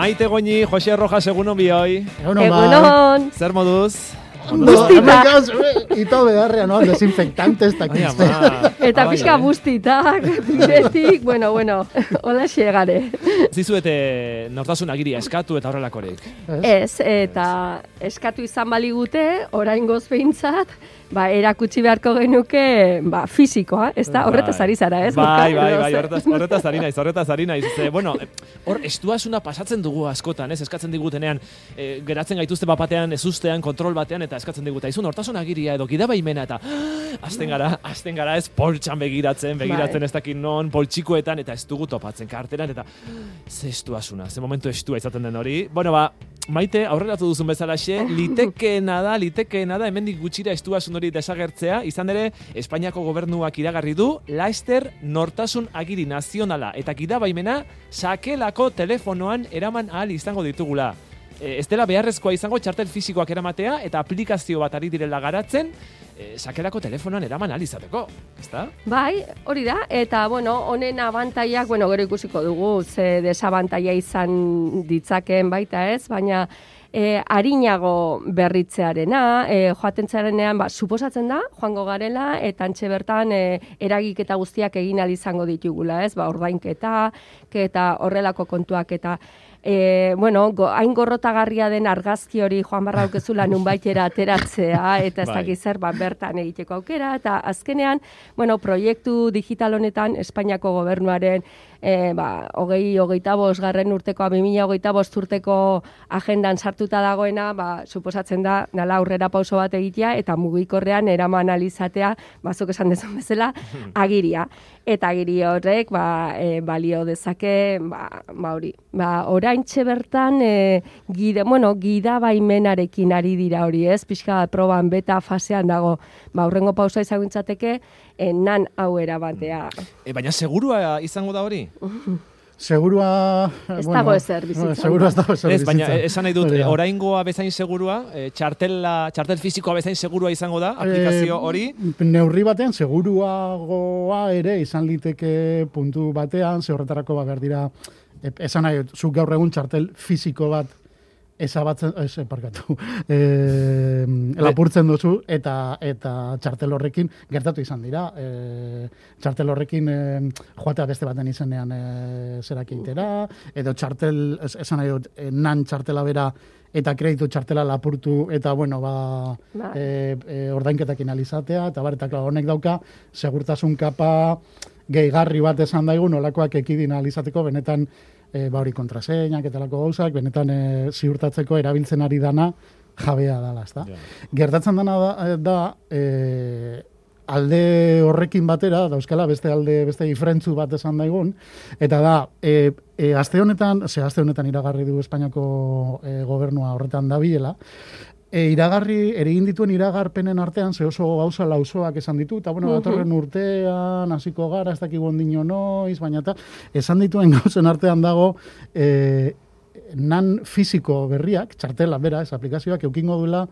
Maite Goñi, Jose Rojas, egunon bihoi. Egunon, Egunon. Zer moduz? Bustita. Ito beharrean, no? Desinfectante ez dakizte. Eta Bai, pixka eh? bustitak, bidetik, bueno, bueno, hola xegare. Zizuete nortasun agiria eskatu eta horrelakorik. Ez, eta eskatu izan baligute, orain behintzat, ba, erakutsi beharko genuke, ba, fizikoa, ez da, horretaz Bai. ari zara, ez? Bai, bai, bai, horretaz, horretaz ari naiz, horretaz ari naiz. Ze, bueno, eh, hor, estuasuna pasatzen dugu askotan, ez? Eskatzen digutenean, e, geratzen gaituzte bapatean, ezustean, kontrol batean, eta eskatzen digute. Izun, hortasun agiria edo gidabaimena, eta azten gara, azten gara ez poltsan begiratzen, begiratzen Bai. ez dakit non, poltsikoetan, eta ez dugu topatzen karteran, eta ze estuasuna, ze momentu estua izaten den hori. Bueno, ba, Maite, aurreratu duzun bezalaxe, litekeena da, litekeena da, hemendik gutxira estuasun hori desagertzea, izan ere, Espainiako gobernuak iragarri du, Laester nortasun agiri nazionala, eta gidabaimena sakelako telefonoan eraman ahal izango ditugula. E, ez dela beharrezkoa izango txartel fisikoak eramatea, eta aplikazio bat ari direla garatzen, e, sakelako telefonoan eraman ahal izateko, ezta? Bai, hori da, eta bueno, honen abantaiak, bueno, gero ikusiko dugu, ze desabantaia izan ditzakeen baita ez, baina e, harinago berritzearena, e, joaten zarenean, ba, suposatzen da, joango garela, eta antxe bertan e, eragiketa guztiak egin izango ditugula, ez, ba, ordainketa, ke- eta horrelako kontuak, eta E, bueno, go, hain gorrotagarria den argazki hori joan barra aukezula nunbaitera ateratzea, eta ez Bai. dakiz zer ba, bertan egiteko aukera, eta azkenean, bueno, proiektu digital honetan Espainiako gobernuaren e, ba, hogei, hogeita bost, garren urteko, 2000 hogeita bost urteko agendan sartuta dagoena, ba, suposatzen da, nala aurrera pauso bat egitea, eta mugikorrean eraman alizatea, bazuk esan dezun bezala, agiria. Eta agiri horrek, ba, e, balio dezake, ba, ba hori, ba, oraintxe bertan, e, gide, bueno, gida baimenarekin ari dira hori, ez? Pixka proban beta fasean dago, ba, urrengo pausa izango intzateke, e, nan hau erabatea. E, baina segurua izango da hori? Segurua... Ez dago ezer bizitzan. Segurua ez dago ezer Ez, baina esan nahi dut, e, oraingoa bezain segurua, e, txartela, txartel fisikoa bezain segurua izango da, aplikazio Eh, hori, Neurri batean, seguruagoa ere izan liteke puntu batean, ze horretarako ba, behar dira, e, esan nahi, zuk gaur egun txartel fisiko bat ezabatzen, ez, parkatu, e, lapurtzen duzu, eta eta txartel horrekin gertatu izan dira. E, txartel horrekin e, joatea beste baten izenean e, zerak egitera, edo txartel, es, esan nahi dut, e, nan txartela bera eta kreditu txartela lapurtu, eta bueno, ba, Bai. e, e, ordainketakin alizatea, eta bar, eta klar, honek dauka, segurtasun kapa gehigarri bat esan daigu, nolakoak ekidin alizateko, benetan, e, ba hori kontraseinak eta lako gauzak, benetan e, ziurtatzeko erabiltzen ari dana jabea dala, ezta? Ja. Gertatzen dana da, da e, alde horrekin batera, dauzkala beste alde, beste diferentzu bat esan daigun, eta da, e, e, aste honetan, ze aste honetan iragarri du Espainiako e, gobernua horretan dabilela, e, iragarri, ere egin dituen iragarpenen artean, ze oso gauza lausoak esan ditu, eta bueno, datorren urtean, hasiko gara, ez dakigu ondino noiz, baina eta esan dituen gauzen artean dago, e, nan fisiko berriak, txartela, bera, ez aplikazioak, eukingo duela,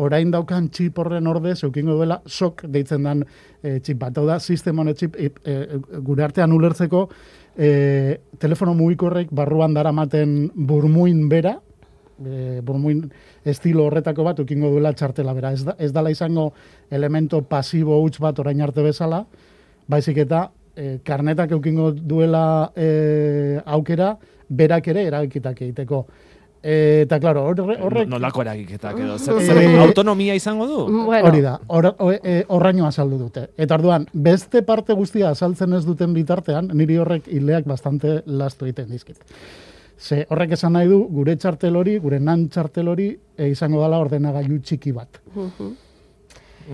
orain daukan txip horren ordez, eukingo duela sok deitzen dan e, txip bat. Hau da, sistema honet txip, e, e, gure artean ulertzeko, e, telefono mugikorrek barruan daramaten burmuin bera, e, burmuin estilo horretako bat ukingo duela txartela bera. Ez, da, ez dala izango elemento pasibo huts bat orain arte bezala, baizik eta e, karnetak eukingo duela e, aukera, berak ere eragikitak egiteko. E, eta, klaro, horre, horrek... nolako eragiketak edo, zer, Eh, zer autonomia izango du? Bueno, Hori da, hor, o- e, horraino azaldu dute. Eta orduan, beste parte guztia azaltzen ez duten bitartean, niri horrek hileak bastante lastu egiten dizkit. Ze horrek esan nahi du, gure txartel hori, gure nan txartel hori, e, izango dela ordenagailu txiki bat. mhm.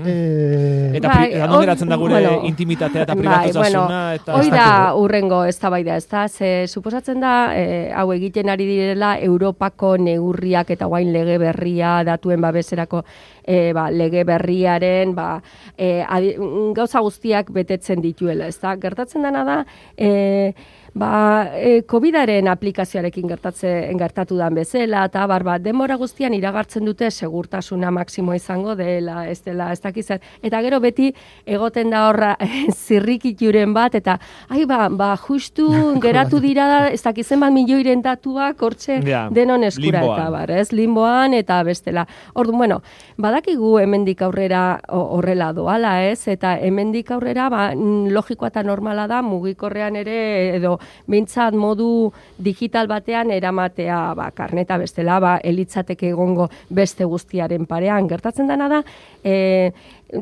E, Eta Bai, pri, non geratzen da gure bueno, intimitatea eta bai, pribatutasuna bueno, eta Hoi ez da urrengo eztabaida, ez da? Ze, suposatzen da, e, hau egiten ari direla, Europako neurriak eta guain lege berria datuen babeserako e, ba, lege berriaren ba, e, adi, gauza guztiak betetzen dituela, ez da? Gertatzen dena da, e, ba, e, COVID-aren aplikazioarekin gertatze gertatu dan bezala, eta bar, ba, denbora guztian iragartzen dute segurtasuna maksimo izango dela, ez dela, ez dakizat. Eta gero beti egoten da horra zirrikituren bat, eta ai ba, ba justu geratu dira ez dakizen bat milioiren datuak hortxe Ja, denon eskura limboan. eta bar, ez, limboan eta bestela. Orduan, bueno, badakigu hemendik aurrera horrela doala, ez, eta hemendik aurrera, ba, logikoa eta normala da, mugikorrean ere, edo behintzat modu digital batean eramatea, ba, karneta bestela, ba, elitzateke egongo beste guztiaren parean. Gertatzen dena da, e,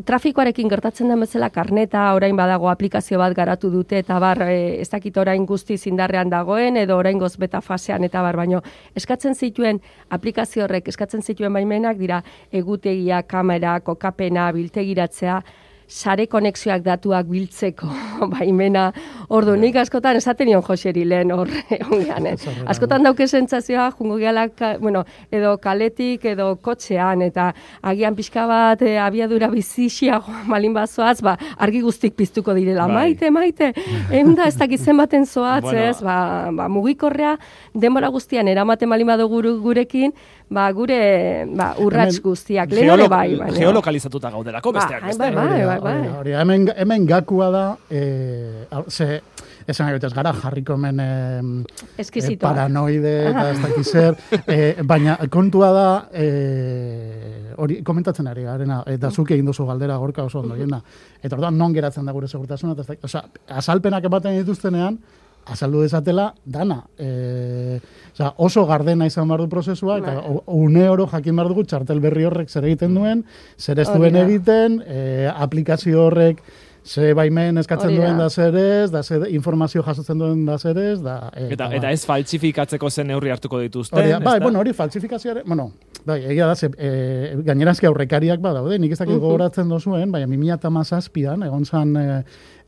trafikoarekin gertatzen den bezala karneta orain badago aplikazio bat garatu dute eta bar e, ez dakit orain guztiz indarrean dagoen edo oraingoz beta fasean eta bar baino eskatzen zituen aplikazio horrek eskatzen zituen baimenak dira egutegia, kamera, kokapena, biltegiratzea sare konexioak datuak biltzeko baimena. Ordu nik askotan esaten nion Joseri lehen hor ongean. Eh? Askotan dauke sentsazioa jungo gehala, bueno, edo kaletik edo kotxean eta agian pixka bat e, abiadura bizixia malin bazoaz, ba, argi guztik piztuko direla. Bai. Maite, maite, egun da ez dakit zenbaten zoatz, Bueno. ez, ba, ba, mugikorrea denbora guztian eramaten malin badugu gure- gurekin, ba, gure ba, urrats Hemen guztiak. Lehen bai, baina. Geolokalizatuta gaudelako besteak Ba, beste. hori da, hori da. Hemen, hemen gakua da, e, ze, esan ez gara jarriko hemen e, Eskizitoa. paranoide eta ez dakiz zer, e, baina kontua da, e, hori komentatzen ari garena, eta zuk egin duzu galdera gorka oso ondo jena. Eta orduan non geratzen da gure segurtasuna, eta osea, azalpenak ematen dituztenean, azaldu dezatela dana. E, osea, oso gardena izan behar du prozesua, eta Bai. une oro jakin behar dugu txartel berri horrek zer egiten duen, zer ez duen egiten, e, aplikazio horrek ze baimen eskatzen Hori da. duen da zer ez, da zer informazio jasotzen duen da zer ez, da... E, Eta, bar. eta ez faltsifikatzeko zen neurri hartuko dituzten. Hori da, bai, bueno, hori falsifikazioare, bueno, bai, egia da, ze, e, gainerazki aurrekariak badaude, nik ez dakit gogoratzen dozuen, baina 2008an, egon zan e,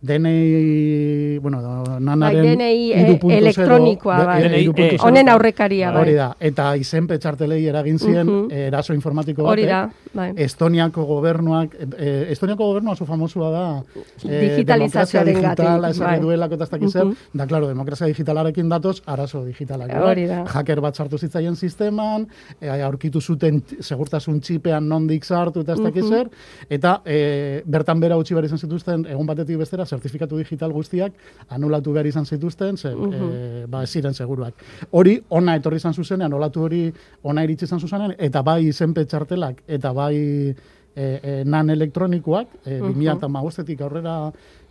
DNI, bueno, nanaren... Bai, DNI zero, elektronikoa, bai. e, DNI puntu E. Honen aurrekaria, bai. Hori da, eta izen petxartelei eragin zien Mhm. eraso informatiko Hori batek. da, bai. Estoniako gobernuak, eh, Estoniako gobernua oso famosua da eh, Digitalizazioaren demokrazia digitala gatik, esarri bai. duelako eta ez dakit zer, Mhm. da, claro, demokrazia digitalarekin datoz, arazo digitalak. bai? Hori da. Hacker bat sartu zitzaien sisteman, eh, aurkitu zuten segurtasun txipean nondik sartu eta ez dakit Mhm. zer, eta eh, bertan bera utzi behar izan zituzten, egun batetik bestera, zertifikatu digital guztiak anulatu behar izan zituzten, zen, Mhm. eh, ba, ez ziren seguruak. Hori, ona etorri izan zuzenean, olatu hori ona iritsi izan zuzenean, eta bai izenpe txartelak, eta bai e, e, nan elektronikoak, e, Mhm. 2008etik aurrera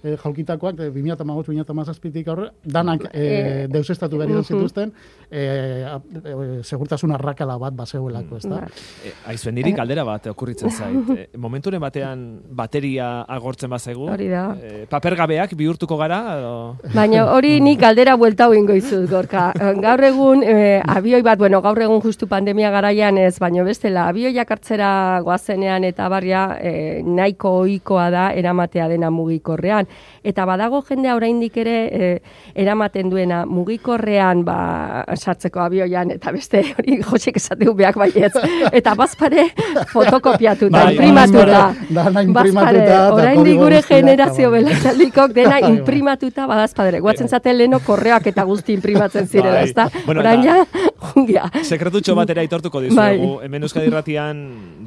e, jaukitakoak, e, 2008-2008-tik aurrera, danak e, Eh, deusestatu behar izan zituzten, e, a- e, segurtasun arrakala bat baseuelako, ez da? Bai. E, aizuen niri galdera bat okurritzen zait. E, momenturen batean bateria agortzen bazaigu. Hori da. E, papergabeak bihurtuko gara? Edo... Baina hori nik galdera buelta hau ingo izut, gorka. Eh, Gaur egun, e, abioi bat, bueno, gaur egun justu pandemia garaian ez, baino bestela, abioiak hartzera goazenean eta barria e, nahiko ohikoa da eramatea dena mugikorrean. Eta badago jendea oraindik ere e, eramaten duena mugikorrean ba, sartzeko abioian eta beste hori josek esateu beak baietz. Eta bazpare fotokopiatuta, Bai, imprimatuta. dana imprimatuta Bazpare, eta oraindik gure generazio eta bai. belazalikok dena Bai, bai. imprimatuta badazpadere. Guatzen zaten leheno korreoak eta guzti imprimatzen zirela, Bai. ezta? Bueno, Orain ja, jungia. Sekretutxo batera aitortuko dizuegu, Bai. hemen Euskadi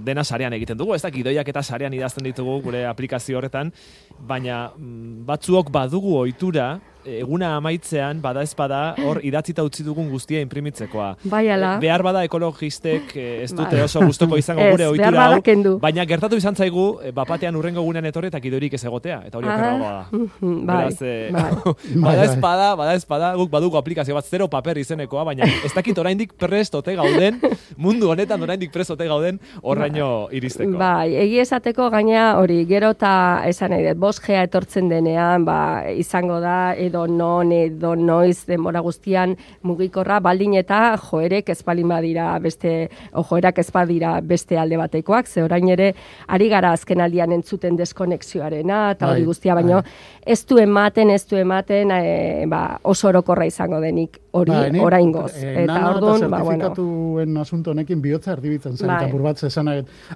dena sarean egiten dugu, ez da, gidoiak eta sarean idazten ditugu gure aplikazio horretan, baina mm, batzuok badugu ohitura eguna amaitzean, bada ez bada, hor idatzita utzi dugun guztia imprimitzekoa. Bai ala. E, Behar bada ekologistek eh, ez dute Bai. oso gustoko izango gure ohitura hau, baina gertatu izan zaigu, eh, bapatean urrengo gunean etorri eta gidorik ez egotea, eta hori okerragoa da. mhm, bai, Beraz, eh, bai. bada ez bai. bada, bada ez bada, guk badugu aplikazio bat zero paper izenekoa, baina ez dakit oraindik prest ote gauden, mundu honetan oraindik prest ote gauden horraino iristeko. Bai, egi esateko gaina hori, gero eta esan nahi dut, bost gea etortzen denean, ba, izango da, edo non, edo noiz, denbora guztian mugikorra, baldin eta joerek ez balin badira beste, o joerak ez badira beste alde batekoak, ze orain ere, ari gara azken aldian entzuten deskonexioarena, eta hori Bai, guztia, baino, ez du ematen, ez du ematen, e, ba, oso orokorra izango denik. Hori Ba, oraingoz. eh, eta orduan, ba, bueno. zertifikatuen asunto honekin bihotza erdibitzen zen, Bai. eta burbatze esan.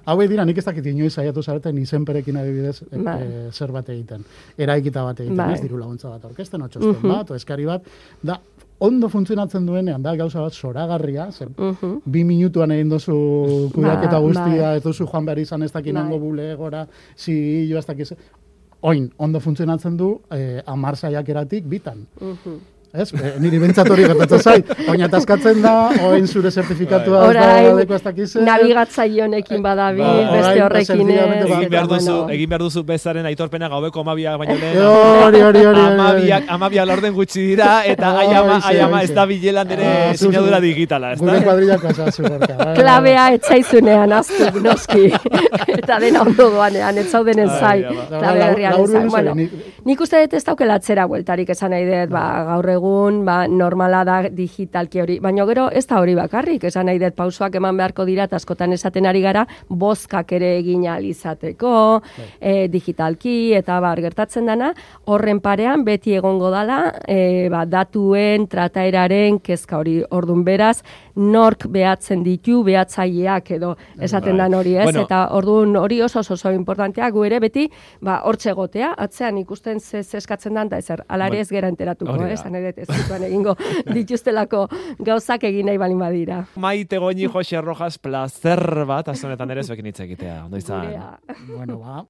Hauek dira, nik ez dakit inoiz saiatu zareten izenperekin adibidez e, Bai. e, zer bat egiten. Eraikita bat egiten, Bai. ez diru laguntza bat aurkezten, otxosten Mhm. bat, o eskari bat, da, ondo funtzionatzen duenean, da gauza bat zoragarria, zer, Mhm. bi minutuan egin duzu kudeaketa Ba, guztia, bai. ez duzu joan behar izan ez dakinango Bai. bulegora, zi, jo ez dakiz, oin, ondo funtzionatzen du, eh, amar saiakeratik bitan. Mhm. Ez, e, niri bentsat hori gertatzen zait. Oina taskatzen da, oin zure zertifikatua ez da Orain, leko ez dakize. nabigatzaile honekin badabi, Ba, beste orain, horrekin ez. ba, Egin behar duzu, bueno. egin behar duzu bezaren aitorpena gaueko amabiak baino lehen. Hori, hori, hori. Amabiak, amabiak laurden gutxi dira, eta aiama, aiama ez da bilelan ere Ah, zu- sinadura digitala, ez Gure da? gorka. bai, bai, Klabea etzaizunean aztu, noski. eta dena ondo doanean, ez zaudenen Ai, zai. ama. Klabe Lau- herrian uruz, Bueno, nik- nik uste dut ez daukela atzera bueltarik esan nahi dut, ba, gaur egun, ba, normala da digitalki hori. Baina gero ez da hori bakarrik, esan nahi dut pausoak eman beharko dira, askotan esaten ari gara, bozkak ere egin ahal izateko, e, digitalki, eta bar, gertatzen dana, horren parean beti egongo dala, e, ba, datuen, trataeraren, kezka hori, ordun beraz, nork behatzen ditu, behatzaileak edo esaten Bai. dan hori, ez? Bueno. eta ordun hori oso oso, oso importantea, gu ere beti, ba, hortxe egotea, atzean ikusten ze, ze eskatzen dan, da ezer, alare ez gera enteratuko, da. eh? Dut ez dituan egingo dituztelako gauzak egin nahi balin badira. Maite goñi Jose Rojas placer bat, azonetan ere zuekin hitz egitea. Ondo izan. Bueno, ba,